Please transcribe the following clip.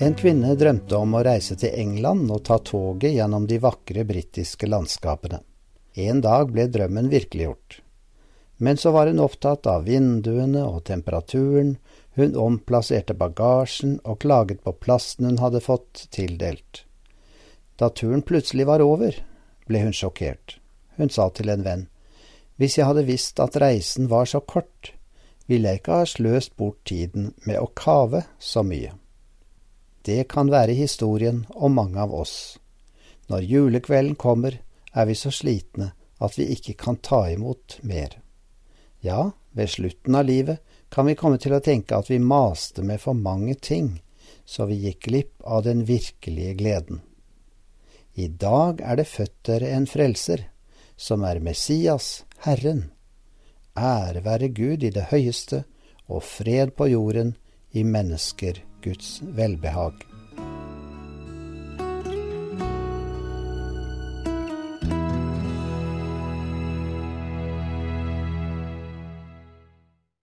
En kvinne drømte om å reise til England og ta toget gjennom de vakre britiske landskapene. En dag ble drømmen virkeliggjort. Men så var hun opptatt av vinduene og temperaturen, hun omplasserte bagasjen og klaget på plassen hun hadde fått tildelt. Da turen plutselig var over, ble hun sjokkert. Hun sa til en venn, hvis jeg hadde visst at reisen var så kort, ville jeg ikke ha sløst bort tiden med å kave så mye. Det kan være historien om mange av oss. Når julekvelden kommer, er vi så slitne at vi ikke kan ta imot mer. Ja, ved slutten av livet kan vi komme til å tenke at vi maste med for mange ting, så vi gikk glipp av den virkelige gleden. I dag er det født dere en frelser, som er Messias, Herren. Ære være Gud i det høyeste, og fred på jorden i mennesker Guds velbehag.